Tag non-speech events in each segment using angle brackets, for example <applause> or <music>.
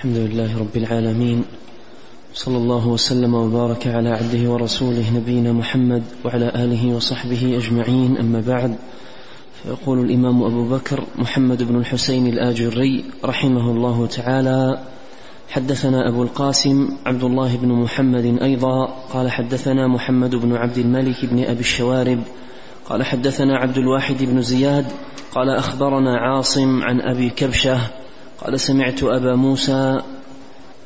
الحمد لله رب العالمين صلى الله وسلم وبارك على عبده ورسوله نبينا محمد وعلى آله وصحبه أجمعين. أما بعد فيقول الإمام أبو بكر محمد بن الحسين الآجري رحمه الله تعالى حدثنا أبو القاسم عبد الله بن محمد أيضا قال حدثنا محمد بن عبد الملك بن أبي الشوارب قال حدثنا عبد الواحد بن زياد قال أخبرنا عاصم عن أبي كبشة قال سمعت أبا موسى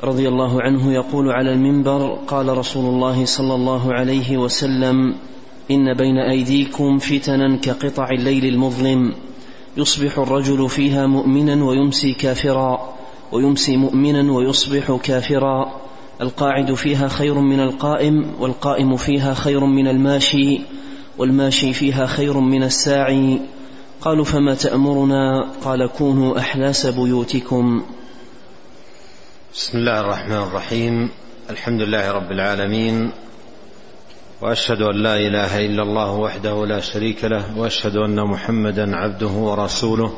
رضي الله عنه يقول على المنبر قال رسول الله صلى الله عليه وسلم إن بين أيديكم فتنا كقطع الليل المظلم يصبح الرجل فيها مؤمنا ويمسي كافرا ويمسي مؤمنا ويصبح كافرا القاعد فيها خير من القائم والقائم فيها خير من الماشي والماشي فيها خير من الساعي قالوا فما تأمرنا؟ قال كونوا أحلاس بيوتكم. بسم الله الرحمن الرحيم. الحمد لله رب العالمين. وأشهد أن لا إله إلا الله وحده لا شريك له وأشهد أن محمدا عبده ورسوله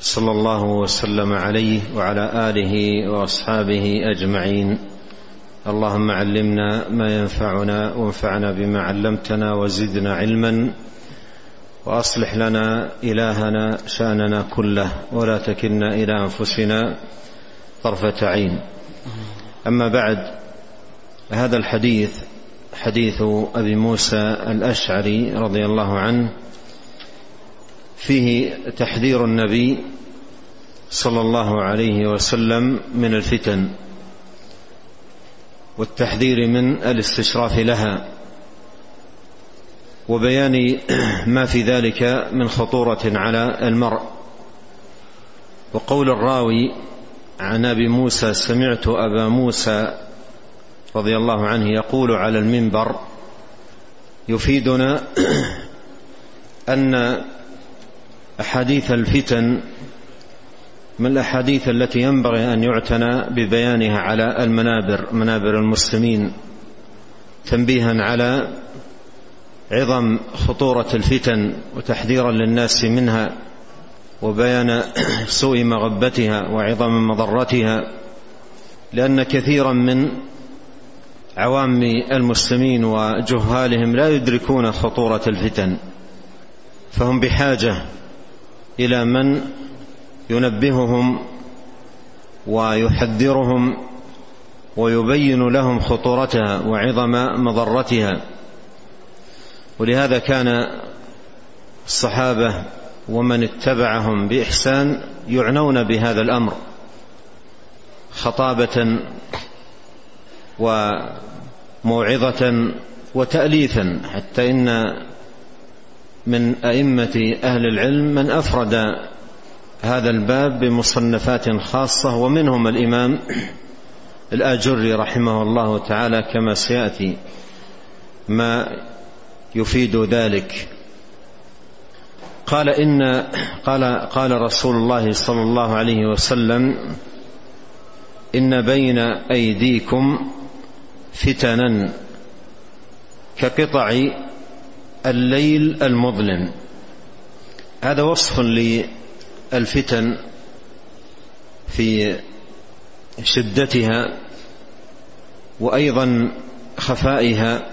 صلى الله وسلم عليه وعلى آله وأصحابه أجمعين. اللهم علمنا ما ينفعنا وانفعنا بما علمتنا وزدنا علما. وأصلح لنا إلهنا شأننا كله ولا تكلنا إلى أنفسنا طرفة عين. أما بعد هذا الحديث حديث أبي موسى الأشعري رضي الله عنه فيه تحذير النبي صلى الله عليه وسلم من الفتن والتحذير من الاستشراف لها. وبيان <clears throat> ما في ذلك من خطورة على المرء. وقول الراوي عن أبي موسى سمعت أبا موسى رضي الله عنه يقول على المنبر يفيدنا <clears throat> أن أحاديث الفتن من الأحاديث التي ينبغي أن يعتنى ببيانها على المنابر منابر المسلمين تنبيها على عظم خطورة الفتن وتحذيرا للناس منها وبيان <clears throat> سوء مغبتها وعظم مضرتها لأن كثيرا من عوام المسلمين وجهالهم لا يدركون خطورة الفتن فهم بحاجة إلى من ينبههم ويحذرهم ويبين لهم خطورتها وعظم مضرتها. ولهذا كان الصحابة ومن اتبعهم بإحسان يعنون بهذا الأمر خطابة وموعظة وتأليفا حتى إن من أئمة أهل العلم من أفرد هذا الباب بمصنفات خاصة ومنهم الإمام الآجري رحمه الله تعالى كما سيأتي. ما يفيد ذلك. قال إن قال قال رسول الله صلى الله عليه وسلم إن بين أيديكم فتنا كقطع الليل المظلم. هذا وصف للفتن في شدتها وأيضا خفائها.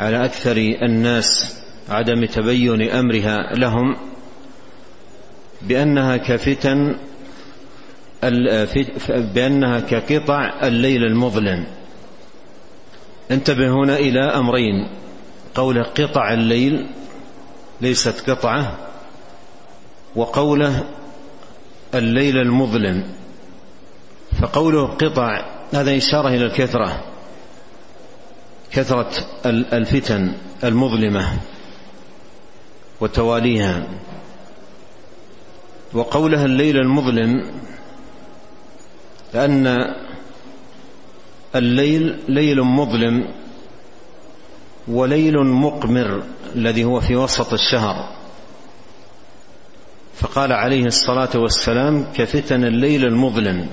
على أكثر الناس عدم تبين أمرها لهم بأنها كفتن بأنها كقطع الليل المظلم. انتبه هنا إلى أمرين. قوله قطع الليل ليست قطعة وقوله الليل المظلم. فقوله قطع هذا إشارة إلى الكثرة. كثرة الفتن المظلمة وتواليها. وقولها الليل المظلم لأن الليل ليل مظلم وليل مقمر الذي هو في وسط الشهر. فقال عليه الصلاة والسلام كفتن الليل المظلم.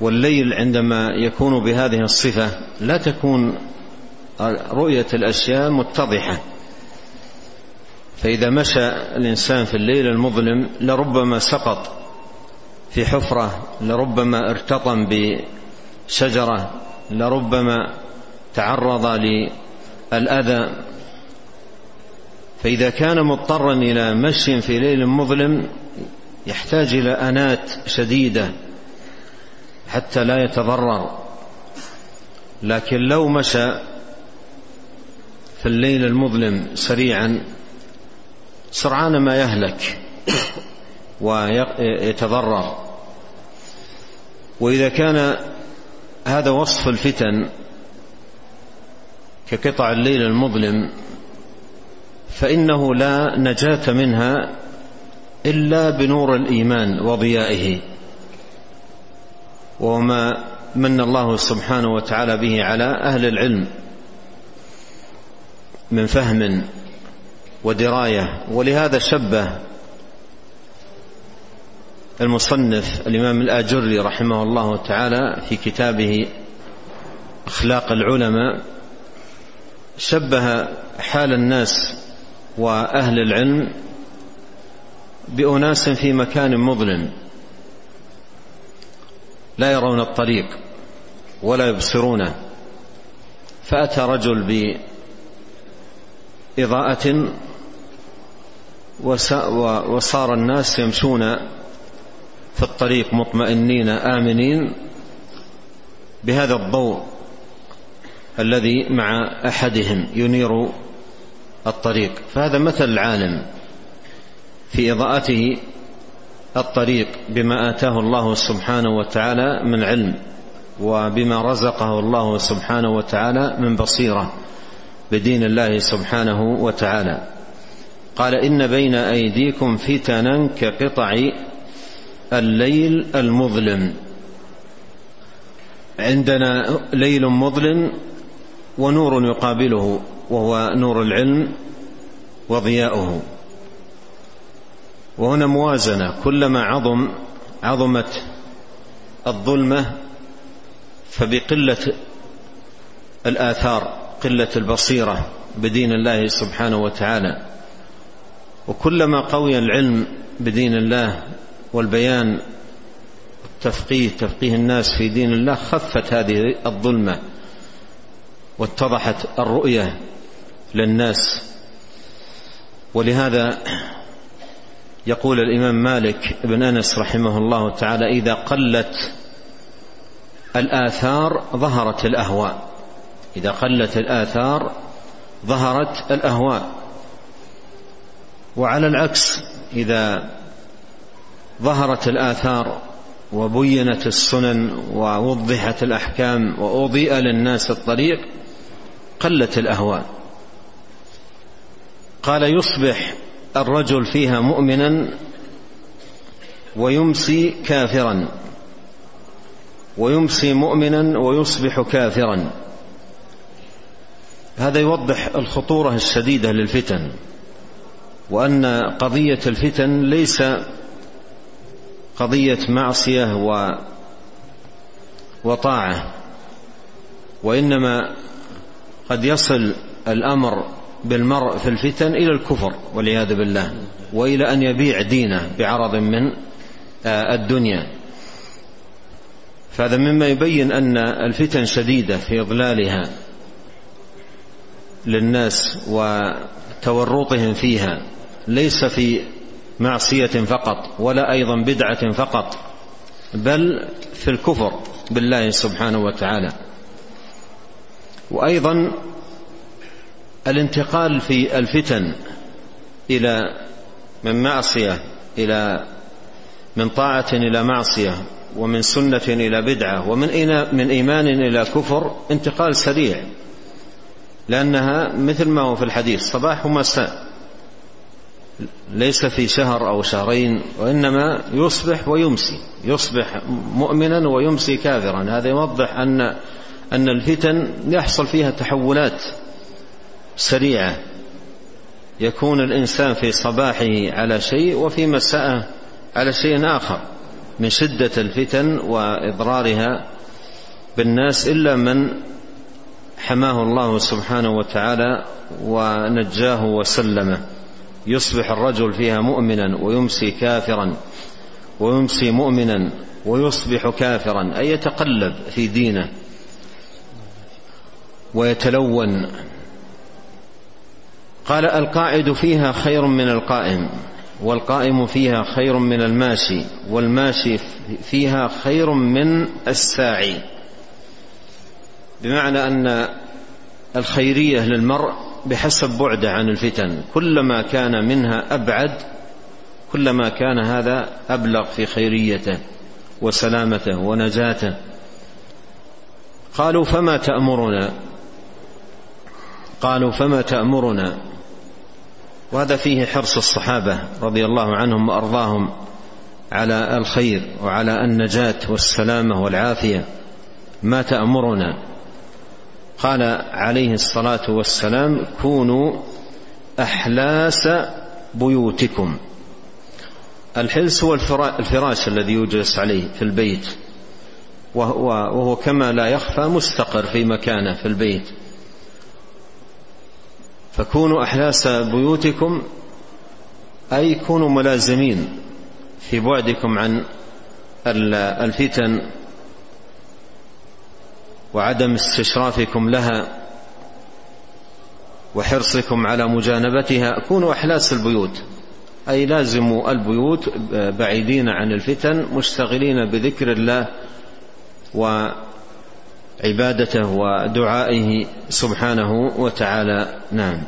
والليل عندما يكون بهذه الصفة لا تكون رؤية الأشياء متضحة. فإذا مشى الإنسان في الليل المظلم لربما سقط في حفرة لربما ارتطم بشجرة لربما تعرض للأذى. فإذا كان مضطرا إلى مشي في ليل مظلم يحتاج إلى أنات شديدة. حتى لا يتضرر. لكن لو مشى في الليل المظلم سريعا سرعان ما يهلك ويتضرر. وإذا كان هذا وصف الفتن كقطع الليل المظلم فإنه لا نجاة منها إلا بنور الإيمان وضيائه. وما من الله سبحانه وتعالى به على أهل العلم من فهم ودراية. ولهذا شبه المصنف الإمام الآجري رحمه الله تعالى في كتابه أخلاق العلماء شبه حال الناس وأهل العلم بأناس في مكان مظلم. لا يرون الطريق ولا يبصرونه فأتى رجل بإضاءة وصار الناس يمشون في الطريق مطمئنين آمنين بهذا الضوء الذي مع أحدهم ينير الطريق. فهذا مثل العالم في إضاءته الطريق بما آتاه الله سبحانه وتعالى من علم وبما رزقه الله سبحانه وتعالى من بصيرة بدين الله سبحانه وتعالى. قال إن بين أيديكم فتنا كقطع الليل المظلم. عندنا ليل مظلم ونور يقابله وهو نور العلم وضياؤه. وهنا موازنة كلما عظم عظمت الظلمة فبقلة الآثار قلة البصيرة بدين الله سبحانه وتعالى. وكلما قوي العلم بدين الله والبيان التفقيه تفقيه الناس في دين الله خفت هذه الظلمة واتضحت الرؤية للناس. ولهذا يقول الإمام مالك بن أنس رحمه الله تعالى إذا قلت الآثار ظهرت الأهواء. إذا قلت الآثار ظهرت الأهواء. وعلى العكس إذا ظهرت الآثار وبينت السنن ووضحت الأحكام وأضيء للناس الطريق قلت الأهواء. قال يصبح الرجل فيها مؤمنا ويمسي كافرا. ويمسي مؤمنا ويصبح كافرا. هذا يوضح الخطورة الشديدة للفتن وأن قضية الفتن ليس قضية معصية و وطاعة وإنما قد يصل الأمر بالمرء في الفتن إلى الكفر والعياذ بالله وإلى أن يبيع دينه بعرض من آه، الدنيا. فهذا مما يبين أن الفتن شديدة في إضلالها للناس وتورطهم فيها ليس في معصية فقط ولا أيضا بدعة فقط بل في الكفر بالله سبحانه وتعالى. وأيضا الانتقال في الفتن إلى من معصية إلى من طاعة إلى معصية ومن سنة إلى بدعة ومن من إيمان إلى كفر انتقال سريع لأنها مثل ما هو في الحديث صباح ومساء ليس في شهر أو شهرين وإنما يصبح ويمسي يصبح مؤمنا ويمسي كافرا. هذا يوضح ان أن الفتن يحصل فيها تحولات. سريعة. يكون الإنسان في صباحه على شيء وفي مساءه على شيء آخر من شدة الفتن وإضرارها بالناس إلا من حماه الله سبحانه وتعالى ونجاه وسلمه. يصبح الرجل فيها مؤمنا ويمسي كافرا ويمسي مؤمنا ويصبح كافرا أي يتقلب في دينه ويتلون. قال القاعد فيها خير من القائم والقائم فيها خير من الماشي والماشي فيها خير من الساعي. بمعنى أن الخيرية للمرء بحسب بعده عن الفتن. كلما كان منها أبعد كلما كان هذا أبلغ في خيريته وسلامته ونجاته. قالوا فما تأمرنا؟ قالوا فما تأمرنا؟ وهذا فيه حرص الصحابة رضي الله عنهم وأرضاهم على الخير وعلى النجاة والسلامة والعافية. ما تأمرنا. قال عليه الصلاة والسلام كونوا أحلاس بيوتكم. الحلس هو الفراش الذي يجلس عليه في البيت وهو, وهو كما لا يخفى مستقر في مكانه في البيت. فكونوا احلاس بيوتكم أي كونوا ملازمين في بعدكم عن الفتن وعدم استشرافكم لها وحرصكم على مجانبتها كونوا احلاس البيوت. أي لازموا البيوت بعيدين عن الفتن مشتغلين بذكر الله وعبادته ودعائه سبحانه وتعالى. نعم.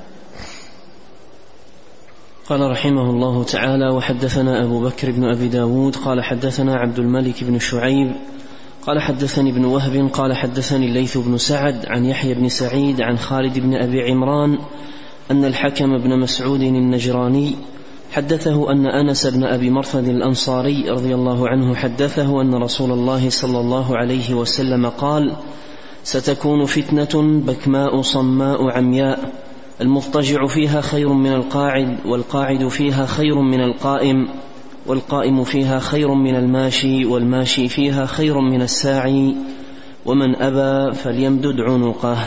قال رحمه الله تعالى وحدثنا أبو بكر بن أبي داود قال حدثنا عبد الملك بن شعيب قال حدثني ابن وهب قال حدثني الليث بن سعد عن يحيى بن سعيد عن خالد بن أبي عمران أن الحكم بن مسعود النجراني حدثه أن أنس بن أبي مرثد الأنصاري رضي الله عنه حدثه أن رسول الله صلى الله عليه وسلم قال ستكون فتنة بكماء صماء عمياء المضطجع فيها خير من القاعد والقاعد فيها خير من القائم والقائم فيها خير من الماشي والماشي فيها خير من الساعي ومن أبى فليمدد عنقه.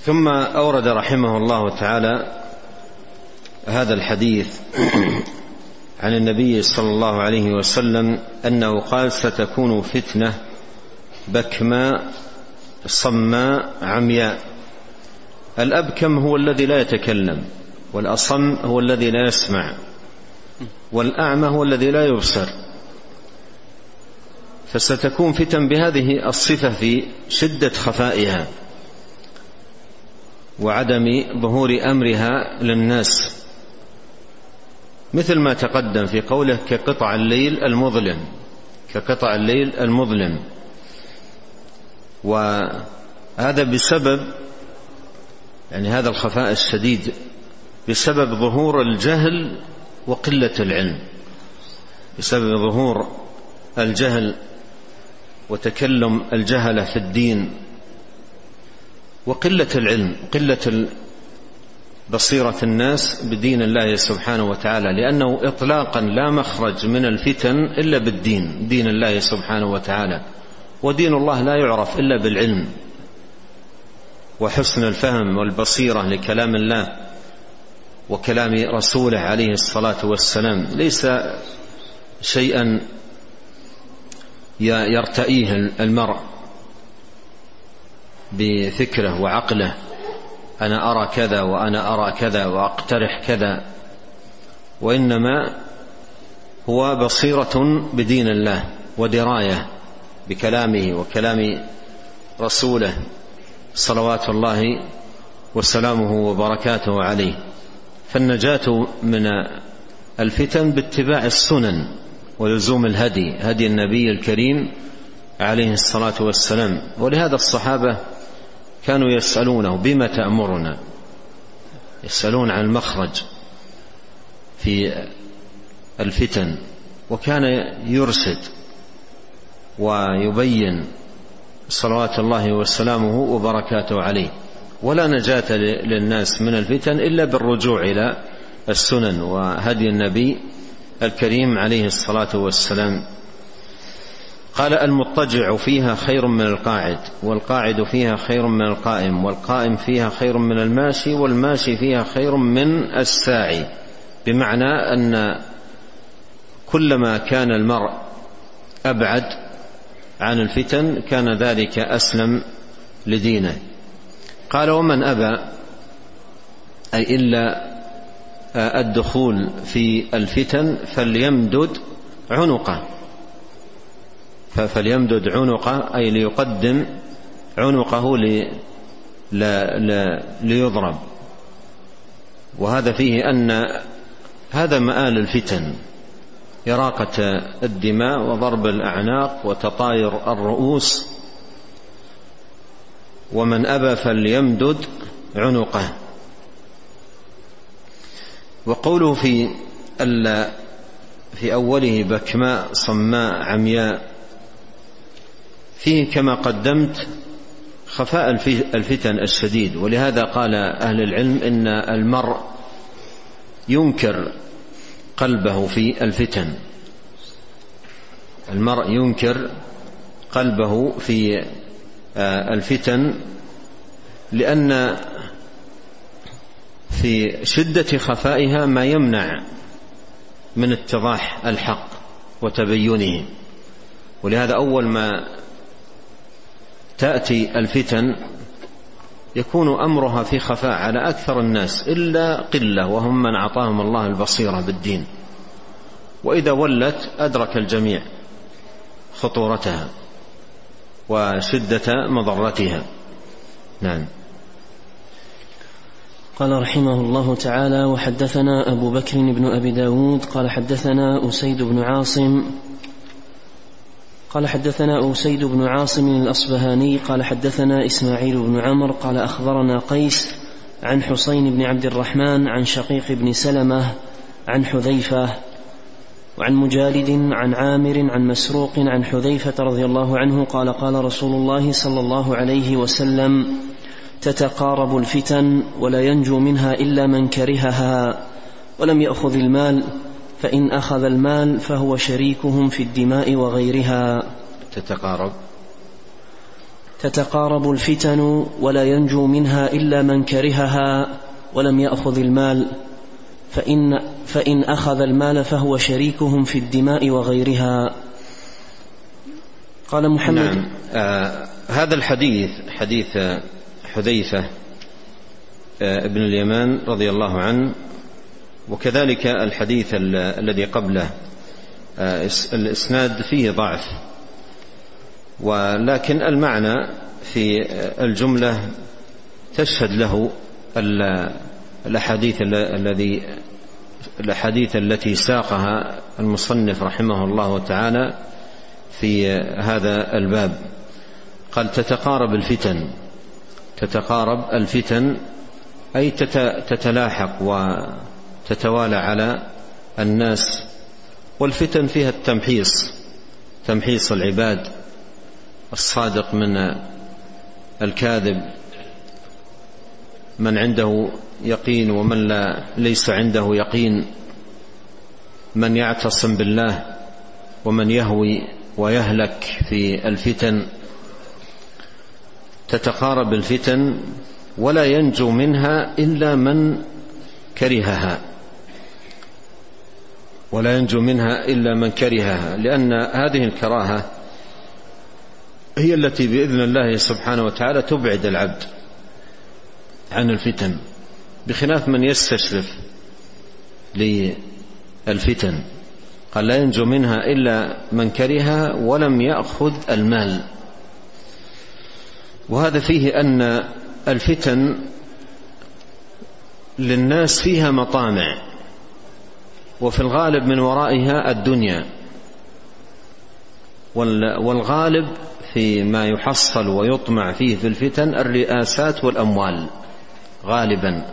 ثم أورد رحمه الله تعالى هذا الحديث عن النبي صلى الله عليه وسلم أنه قال ستكون فتنة بكماء صماء عمياء. الأبكم هو الذي لا يتكلم؟ والأصم هو الذي لا يسمع. والأعمى هو الذي لا يبصر. فستكون فتن بهذه الصفة في شدة خفائها وعدم ظهور أمرها للناس. مثل ما تقدم في قوله كقطع الليل المظلم كقطع الليل المظلم. وهذا بسبب يعني هذا الخفاء الشديد بسبب ظهور الجهل وقلة العلم. بسبب ظهور الجهل وتكلم الجهلة في الدين. وقلة العلم قلة بصيرة الناس بدين الله سبحانه وتعالى لأنه إطلاقا لا مخرج من الفتن إلا بالدين دين الله سبحانه وتعالى. ودين الله لا يعرف إلا بالعلم وحسن الفهم والبصيرة لكلام الله وكلام رسوله عليه الصلاة والسلام. ليس شيئا يرتئيه المرء بفكره وعقله أنا أرى كذا وأنا أرى كذا وأقترح كذا وإنما هو بصيرة بدين الله ودراية بكلامه وكلام رسوله صلوات الله وسلامه وبركاته عليه. فالنجاة من الفتن باتباع السنن ولزوم الهدي هدي النبي الكريم عليه الصلاة والسلام. ولهذا الصحابة كانوا يسألونه بما تأمرنا؟ يسألون عن المخرج في الفتن وكان يرشد ويبين صلوات الله وسلامه وبركاته عليه. ولا نجاة للناس من الفتن إلا بالرجوع إلى السنن وهدي النبي الكريم عليه الصلاة والسلام. قال المضطجع فيها خير من القاعد والقاعد فيها خير من القائم والقائم فيها خير من الماشي والماشي فيها خير من الساعي. بمعنى أن كلما كان المرء أبعد عن الفتن كان ذلك أسلم لدينه. قال ومن أبى أي إلا الدخول في الفتن فليمدد عنقه. فليمدد عنقه أي ليقدم عنقه لي ليضرب. وهذا فيه أن هذا مآل الفتن إراقة الدماء وضرب الأعناق وتطاير الرؤوس. ومن أبى فليمدد عنقه. وقوله في في أوله بكماء صماء عمياء فيه كما قدمت خفاء الفتن الشديد. ولهذا قال أهل العلم إن المرء ينكر قلبه في الفتن. المرء ينكر قلبه في آه، الفتن لأن في شدة خفائها ما يمنع من اتضاح الحق وتبينه. ولهذا أول ما تأتي الفتن يكون أمرها في خفاء على أكثر الناس إلا قلة وهم من أعطاهم الله البصيرة بالدين. وإذا ولت أدرك الجميع خطورتها وشدة مضرتها. نعم. قال رحمه الله تعالى وحدثنا أبو بكر بن أبي داود قال حدثنا أسيد بن عاصم قال حدثنا أسيد بن عاصم الأصبهاني قال حدثنا إسماعيل بن عمر قال أخبرنا قيس عن حسين بن عبد الرحمن عن شقيق بن سلمة عن حذيفة وعن مجالد عن عامر عن مسروق عن حذيفة رضي الله عنه قال قال رسول الله صلى الله عليه وسلم تتقارب الفتن ولا ينجو منها إلا من كرهها ولم يأخذ المال فإن أخذ المال فهو شريكهم في الدماء وغيرها. تتقارب. تتقارب الفتن ولا ينجو منها إلا من كرهها ولم يأخذ المال. فإن, فإن أخذ المال فهو شريكهم في الدماء وغيرها. قال محمد. نعم. آه هذا الحديث حديث حذيفة آه ابن اليمان رضي الله عنه وكذلك الحديث الذي قبله. آه، الإسناد فيه ضعف. ولكن المعنى في الجملة تشهد له الأحاديث الذي الأحاديث التي ساقها المصنف رحمه الله تعالى في هذا الباب. قال تتقارب الفتن. تتقارب الفتن أي تتلاحق تتوالى على الناس والفتن فيها التمحيص تمحيص العباد الصادق من الكاذب من عنده يقين ومن لا ليس عنده يقين من يعتصم بالله ومن يهوي ويهلك في الفتن. تتقارب الفتن ولا ينجو منها إلا من كرهها. ولا ينجو منها إلا من كرهها لأن هذه الكراهة هي التي بإذن الله سبحانه وتعالى تبعد العبد عن الفتن بخلاف من يستشرف للفتن. قال لا ينجو منها إلا من كرهها ولم يأخذ المال. وهذا فيه أن الفتن للناس فيها مطامع. وفي الغالب من ورائها الدنيا. والغالب في ما يحصل ويطمع فيه في الفتن الرئاسات والأموال. غالبا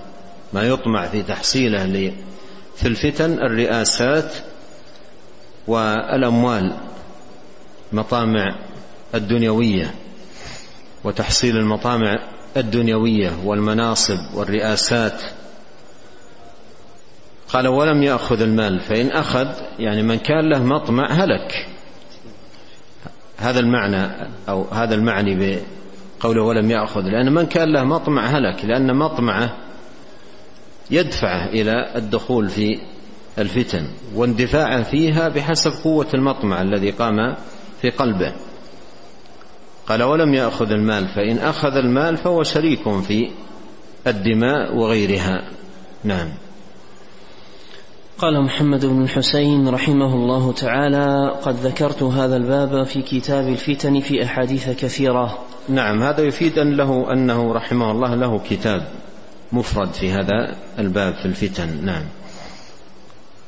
ما يطمع في تحصيله في الفتن الرئاسات والأموال. مطامع الدنيوية وتحصيل المطامع الدنيوية والمناصب والرئاسات قال ولم يأخذ المال فإن أخذ يعني من كان له مطمع هلك. هذا المعنى أو هذا المعني بقوله ولم يأخذ لأن من كان له مطمع هلك لأن مطمعه يدفعه إلى الدخول في الفتن واندفاعه فيها بحسب قوة المطمع الذي قام في قلبه. قال ولم يأخذ المال فإن أخذ المال فهو شريك في الدماء وغيرها. نعم. قال محمد بن الحسين رحمه الله تعالى قد ذكرت هذا الباب في كتاب الفتن في أحاديث كثيرة. نعم هذا يفيد أن له أنه رحمه الله له كتاب مفرد في هذا الباب في الفتن. نعم.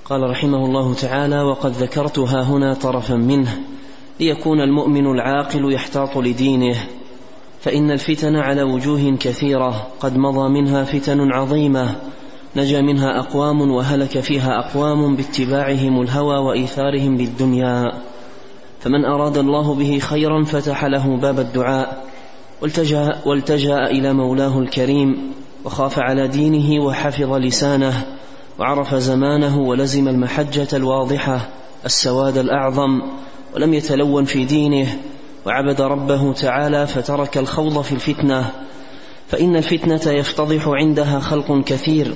قال رحمه الله تعالى وقد ذكرتها هنا طرفا منه ليكون المؤمن العاقل يحتاط لدينه فإن الفتن على وجوه كثيرة قد مضى منها فتن عظيمة نجا منها أقوام وهلك فيها أقوام باتباعهم الهوى وإيثارهم للدنيا فمن أراد الله به خيرا فتح له باب الدعاء. والتجأ, والتجأ إلى مولاه الكريم وخاف على دينه وحفظ لسانه وعرف زمانه ولزم المحجة الواضحة السواد الأعظم ولم يتلون في دينه وعبد ربه تعالى فترك الخوض في الفتنة. فإن الفتنة يفتضح عندها خلق كثير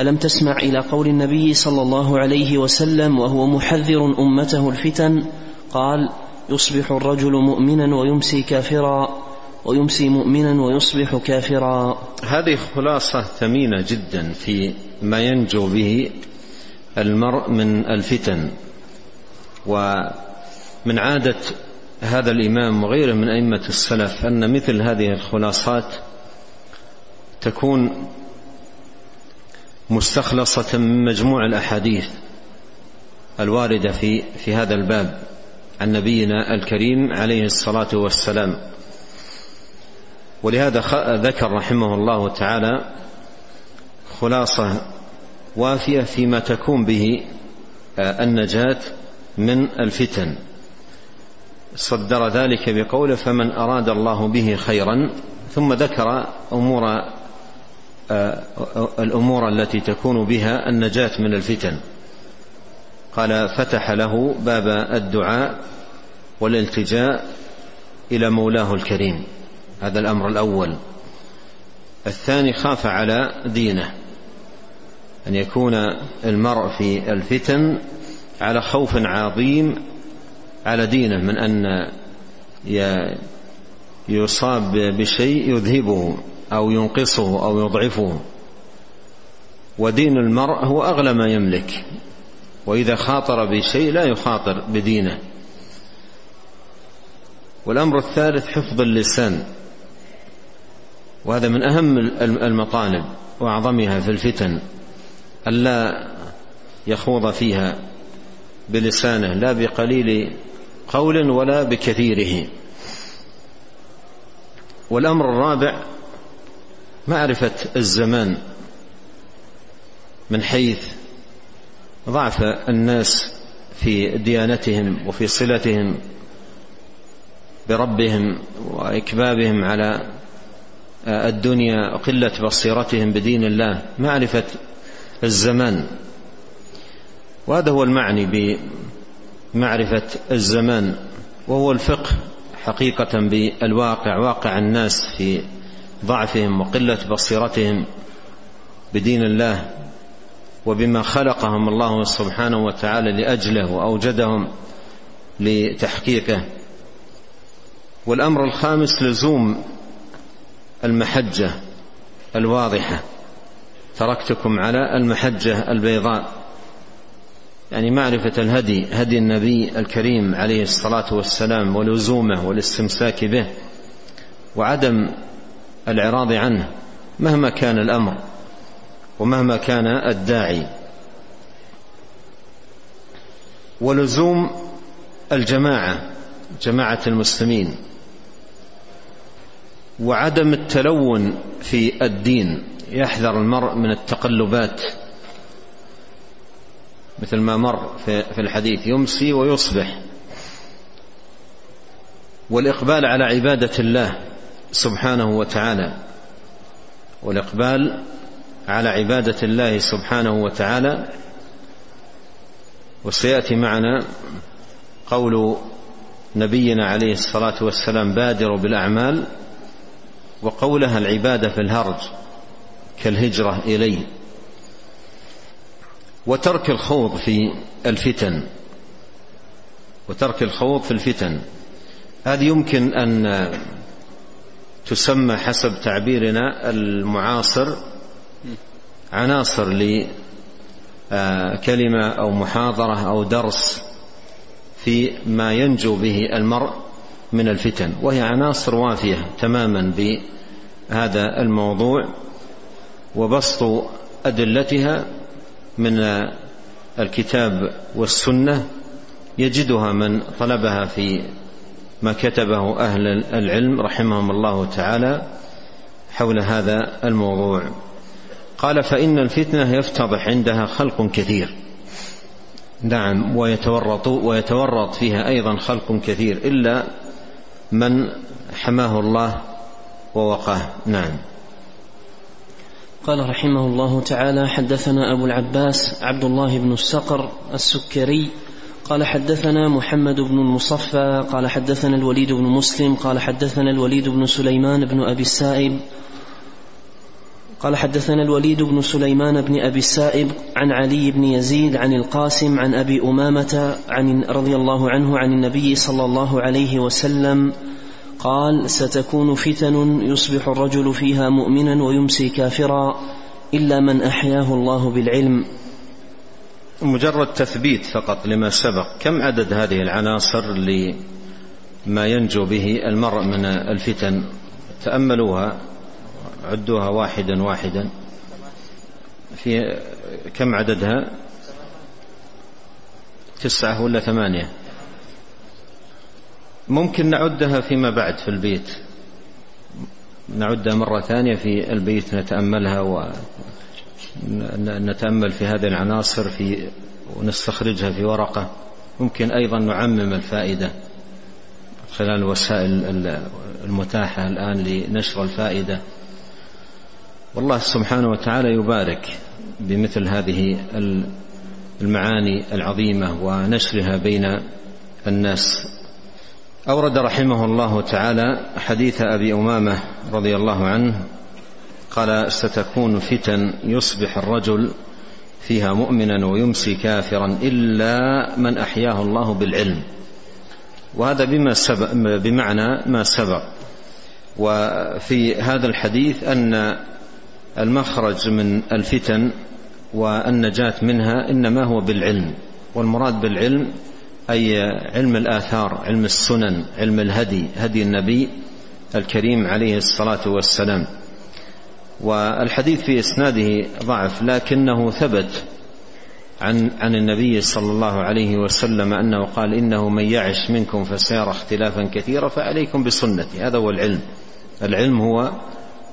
ألم تسمع إلى قول النبي صلى الله عليه وسلم وهو محذر أمته الفتن؟ قال يصبح الرجل مؤمنا ويمسي كافرا ويمسي مؤمنا ويصبح كافرا. هذه خلاصة ثمينة جدا في ما ينجو به المرء من الفتن. ومن عادة هذا الإمام وغيره من أئمة السلف أن مثل هذه الخلاصات تكون مستخلصة من مجموع الأحاديث الواردة في في هذا الباب عن نبينا الكريم عليه الصلاة والسلام. ولهذا ذكر رحمه الله تعالى خلاصة وافية فيما تكون به آه، النجاة من الفتن. صدر ذلك بقوله فمن أراد الله به خيرا ثم ذكر أمور الأمور التي تكون بها النجاة من الفتن. قال فتح له باب الدعاء والالتجاء إلى مولاه الكريم. هذا الأمر الأول. الثاني خاف على دينه. أن يكون المرء في الفتن على خوف عظيم على دينه من أن يصاب بشيء يذهبه. أو ينقصه أو يضعفه. ودين المرء هو أغلى ما يملك. وإذا خاطر بشيء لا يخاطر بدينه. والأمر الثالث حفظ اللسان. وهذا من أهم المطالب وأعظمها في الفتن. ألا يخوض فيها بلسانه لا بقليل قول ولا بكثيره. والأمر الرابع معرفة الزمان من حيث ضعف الناس في ديانتهم وفي صلتهم بربهم وإكبابهم على الدنيا وقلة بصيرتهم بدين الله. معرفة الزمان. وهذا هو المعني بمعرفة الزمان. وهو الفقه حقيقة بالواقع واقع الناس في ضعفهم وقلة بصيرتهم بدين الله وبما خلقهم الله سبحانه وتعالى لأجله وأوجدهم لتحقيقه. والأمر الخامس لزوم المحجة الواضحة. تركتكم على المحجة البيضاء. يعني معرفة الهدي هدي النبي الكريم عليه الصلاة والسلام ولزومه والاستمساك به وعدم الإعراض عنه مهما كان الأمر ومهما كان الداعي. ولزوم الجماعة جماعة المسلمين وعدم التلون في الدين. يحذر المرء من التقلبات مثل ما مر في الحديث يمسي ويصبح. والإقبال على عبادة الله سبحانه وتعالى والإقبال على عبادة الله سبحانه وتعالى. وسيأتي معنا قول نبينا عليه الصلاة والسلام بادروا بالأعمال وقولها العبادة في الهرج كالهجرة إليه. وترك الخوض في الفتن وترك الخوض في الفتن. هذه يمكن أن تسمى حسب تعبيرنا المعاصر عناصر لكلمه أو محاضرة أو درس في ما ينجو به المرء من الفتن وهي عناصر وافية تماما بهذا الموضوع وبسط أدلتها من الكتاب والسنة يجدها من طلبها في ما كتبه أهل العلم رحمهم الله تعالى حول هذا الموضوع. قال فإن الفتنة يفتضح عندها خلق كثير. نعم ويتورط ويتورط فيها أيضا خلق كثير إلا من حماه الله ووقاه. نعم. قال رحمه الله تعالى حدثنا أبو العباس عبد الله بن الصقر السكري قال حدثنا محمد بن المصفى قال حدثنا الوليد بن مسلم قال حدثنا الوليد بن سليمان بن أبي السائب قال حدثنا الوليد بن سليمان بن أبي السائب عن علي بن يزيد عن القاسم عن أبي أمامة عن رضي الله عنه عن النبي صلى الله عليه وسلم قال ستكون فتن يصبح الرجل فيها مؤمنا ويمسي كافرا إلا من أحياه الله بالعلم. مجرد تثبيت فقط لما سبق. كم عدد هذه العناصر لما ينجو به المرء من الفتن؟ تأملوها عدوها واحدا واحدا. في كم عددها؟ تسعة ولا ثمانية؟ ممكن نعدها فيما بعد في البيت. نعدها مرة ثانية في البيت نتأملها ونتأمل في هذه العناصر في ونستخرجها في ورقة. ممكن أيضا نعمم الفائدة خلال الوسائل المتاحة الآن لنشر الفائدة. والله سبحانه وتعالى يبارك بمثل هذه المعاني العظيمة ونشرها بين الناس. أورد رحمه الله تعالى حديث أبي أمامة رضي الله عنه قال ستكون فتن يصبح الرجل فيها مؤمنا ويمسي كافرا إلا من أحياه الله بالعلم. وهذا بما سبق بمعنى ما سبق. وفي هذا الحديث أن المخرج من الفتن والنجاة منها إنما هو بالعلم. والمراد بالعلم أي علم الآثار علم السنن علم الهدي هدي النبي الكريم عليه الصلاة والسلام. والحديث في إسناده ضعف لكنه ثبت عن عن النبي صلى الله عليه وسلم أنه قال إنه من يعش منكم فسيرى اختلافا كثيرا فعليكم بسنتي. هذا هو العلم. العلم هو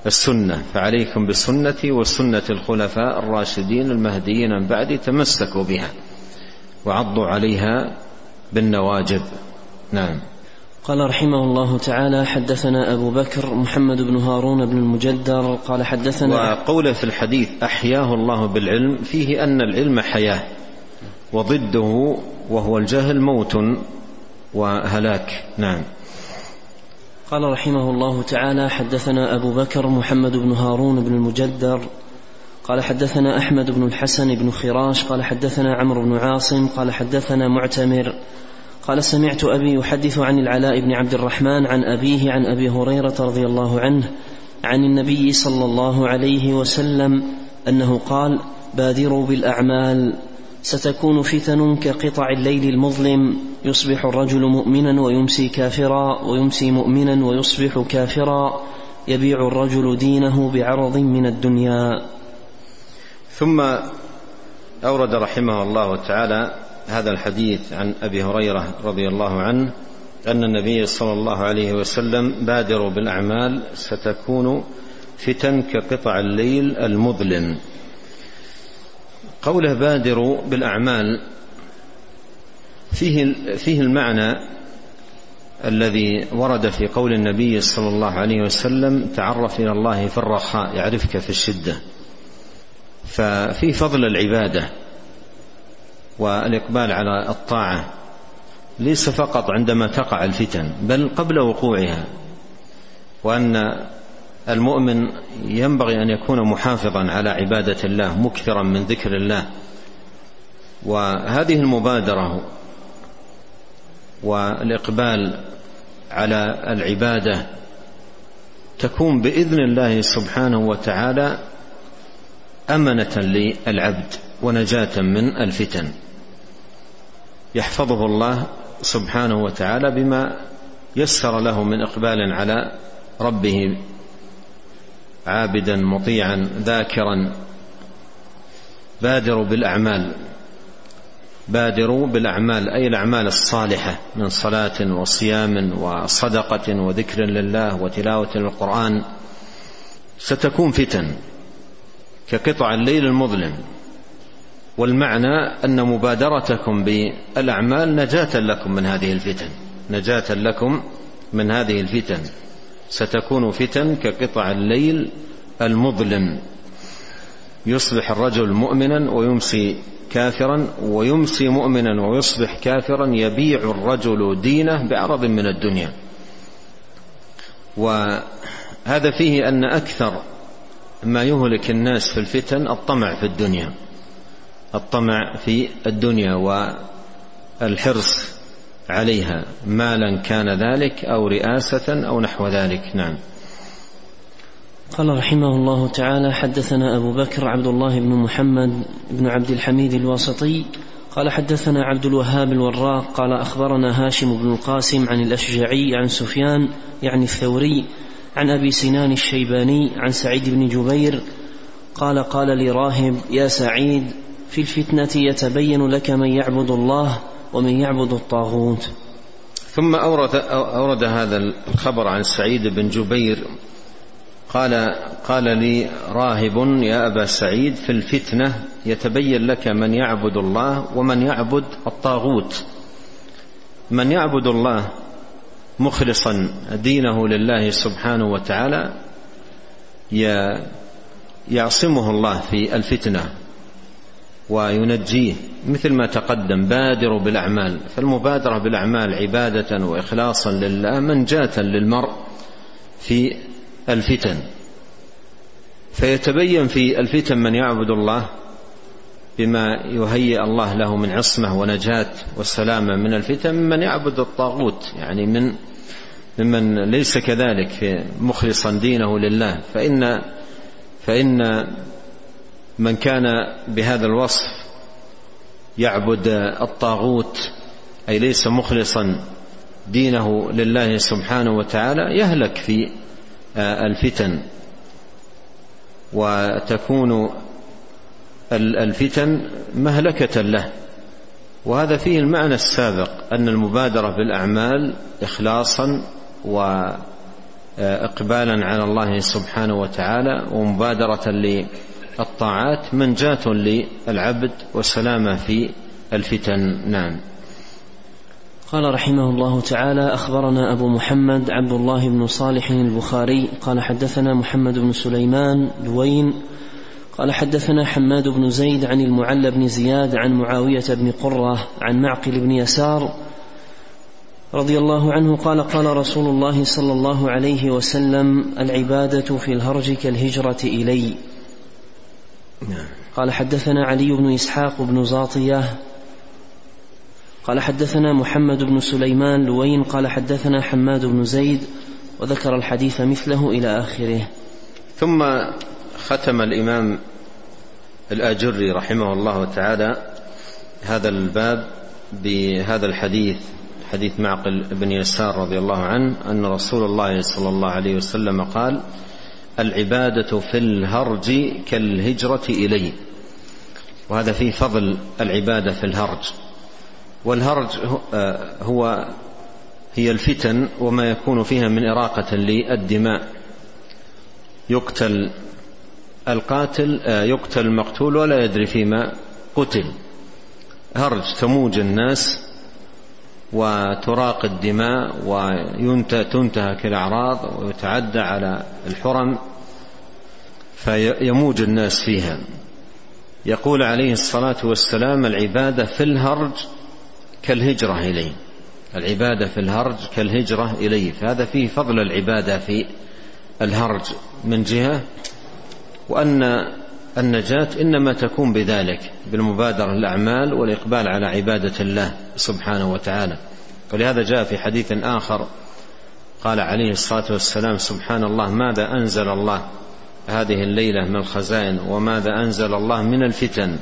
السنة فعليكم بسنتي وسنة الخلفاء الراشدين المهديين من بعدي تمسكوا بها وعضوا عليها بالنواجذ. نعم. قال رحمه الله تعالى حدثنا أبو بكر محمد بن هارون بن المجدر قال حدثنا وقوله في الحديث أحياه الله بالعلم فيه أن العلم حياة وضده وهو الجهل موت وهلاك. نعم. قال رحمه الله تعالى حدثنا أبو بكر محمد بن هارون بن المجدر قال حدثنا أحمد بن الحسن بن خراش قال حدثنا عمرو بن عاصم قال حدثنا معتمر قال سمعت أبي يحدث عن العلاء بن عبد الرحمن عن أبيه عن أبي هريرة رضي الله عنه عن النبي صلى الله عليه وسلم أنه قال بادروا بالأعمال ستكون فتن كقطع الليل المظلم يصبح الرجل مؤمنا ويمسي كافرا ويمسي مؤمنا ويصبح كافرا يبيع الرجل دينه بعرض من الدنيا. ثم أورد رحمه الله تعالى هذا الحديث عن أبي هريرة رضي الله عنه أن النبي صلى الله عليه وسلم بادروا بالأعمال ستكون فتن كقطع الليل المظلم. قوله بادروا بالأعمال فيه فيه المعنى الذي ورد في قول النبي صلى الله عليه وسلم تعرف إلى الله في الرخاء يعرفك في الشدة. ففي فضل العبادة. والإقبال على الطاعة ليس فقط عندما تقع الفتن بل قبل وقوعها. وأن المؤمن ينبغي أن يكون محافظا على عبادة الله مكثرا من ذكر الله. وهذه المبادرة والإقبال على العبادة تكون بإذن الله سبحانه وتعالى أمنة للعبد ونجاة من الفتن. يحفظه الله سبحانه وتعالى بما يسر له من إقبال على ربه عابدا مطيعا ذاكرا بادروا بالأعمال بادروا بالأعمال أي الأعمال الصالحة من صلاة وصيام وصدقة وذكر لله وتلاوة القرآن ستكون فتن كقطع الليل المظلم. والمعنى أن مبادرتكم بالأعمال نجاة لكم من هذه الفتن. نجاة لكم من هذه الفتن. ستكون فتن كقطع الليل المظلم. يصبح الرجل مؤمنا ويمسي كافرا ويمسي مؤمنا ويصبح كافرا يبيع الرجل دينه بعرض من الدنيا. وهذا فيه أن أكثر ما يهلك الناس في الفتن الطمع في الدنيا. الطمع في الدنيا والحرص عليها مالا كان ذلك أو رئاسة أو نحو ذلك. نعم. قال رحمه الله تعالى حدثنا أبو بكر عبد الله بن محمد بن عبد الحميد الواسطي قال حدثنا عبد الوهاب الوراق قال أخبرنا هاشم بن القاسم عن الأشجعي عن سفيان يعني الثوري عن أبي سنان الشيباني عن سعيد بن جبير قال قال لي راهب يا سعيد في الفتنة يتبين لك من يعبد الله ومن يعبد الطاغوت. ثم أورد, أورد هذا الخبر عن سعيد بن جبير. قال قال لي راهب يا أبا سعيد في الفتنة يتبين لك من يعبد الله ومن يعبد الطاغوت. من يعبد الله مخلصا دينه لله سبحانه وتعالى يعصمه الله في الفتنة. وينجيه مثل ما تقدم بادروا بالأعمال. فالمبادرة بالأعمال عبادة وإخلاصا لله منجاة للمرء في الفتن. فيتبين في الفتن من يعبد الله بما يهيئ الله له من عصمة ونجاة والسلامة. من الفتن من يعبد الطاغوت يعني من ممن ليس كذلك مخلصا دينه لله. فإن فإن من كان بهذا الوصف يعبد الطاغوت أي ليس مخلصا دينه لله سبحانه وتعالى يهلك في الفتن. وتكون الفتن مهلكة له. وهذا فيه المعنى السابق أن المبادرة بالأعمال إخلاصا وإقبالا على الله سبحانه وتعالى ومبادرة للطاعات منجاة للعبد وسلامة في الفتن نعم قال رحمه الله تعالى أخبرنا أبو محمد عبد الله بن صالح البخاري قال حدثنا محمد بن سليمان دوين قال حدثنا حماد بن زيد عن المعلى بن زياد عن معاوية بن قرة عن معقل بن يسار رضي الله عنه قال قال رسول الله صلى الله عليه وسلم العبادة في الهرج كالهجرة إلي نعم. قال حدثنا علي بن إسحاق بن زاطية. قال حدثنا محمد بن سليمان لوين. قال حدثنا حماد بن زيد وذكر الحديث مثله إلى آخره. ثم ختم الإمام الآجري رحمه الله تعالى هذا الباب بهذا الحديث حديث معقل بن يسار رضي الله عنه أن رسول الله صلى الله عليه وسلم قال العبادة في الهرج كالهجرة إلي وهذا فيه فضل العبادة في الهرج. والهرج آه، هو هي الفتن وما يكون فيها من إراقة للدماء. يقتل القاتل آه، يقتل المقتول ولا يدري فيما قتل. هرج تموج الناس وتراق الدماء وتنتهك الأعراض ويتعدى على الحرم فيموج الناس فيها. يقول عليه الصلاة والسلام العبادة في الهرج كالهجرة إليه. العبادة في الهرج كالهجرة إليه. فهذا فيه فضل العبادة في الهرج من جهة وأن النجاة إنما تكون بذلك بالمبادرة الأعمال والإقبال على عبادة الله سبحانه وتعالى. ولهذا جاء في حديث آخر قال عليه الصلاة والسلام سبحان الله ماذا أنزل الله؟ هذه الليلة من الخزائن وماذا أنزل الله من الفتن؟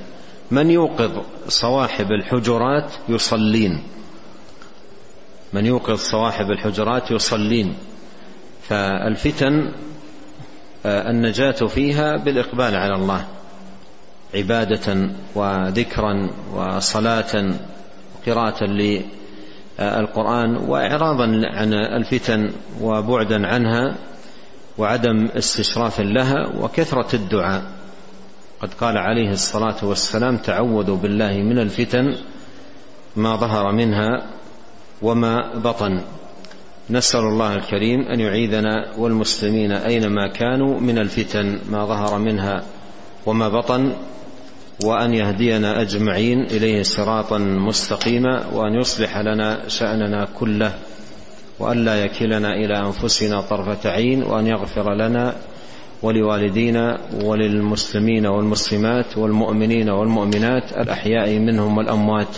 من يوقظ صواحب الحجرات يصلين. من يوقظ صواحب الحجرات يصلين. فالفتن النجاة فيها بالإقبال على الله عبادة وذكرا وصلاة وقراءة للقرآن وإعراضا عن الفتن وبعدا عنها وعدم استشراف لها وكثرة الدعاء. قد قال عليه الصلاة والسلام تعوذوا بالله من الفتن ما ظهر منها وما بطن. نسأل الله الكريم أن يعيذنا والمسلمين أينما كانوا من الفتن ما ظهر منها وما بطن وأن يهدينا أجمعين إليه صراطا مستقيما وأن يصلح لنا شأننا كله وأن لا يكلنا إلى أنفسنا طرفة عين وأن يغفر لنا ولوالدينا وللمسلمين والمسلمات والمؤمنين والمؤمنات الأحياء منهم والأموات.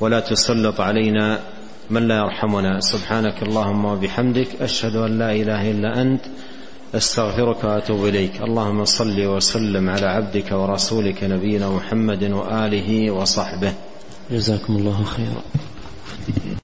ولا تسلط علينا من لا يرحمنا. سبحانك اللهم وبحمدك أشهد أن لا إله إلا أنت أستغفرك وأتوب إليك. اللهم صل وسلم على عبدك ورسولك نبينا محمد وآله وصحبه. جزاكم الله خيرا.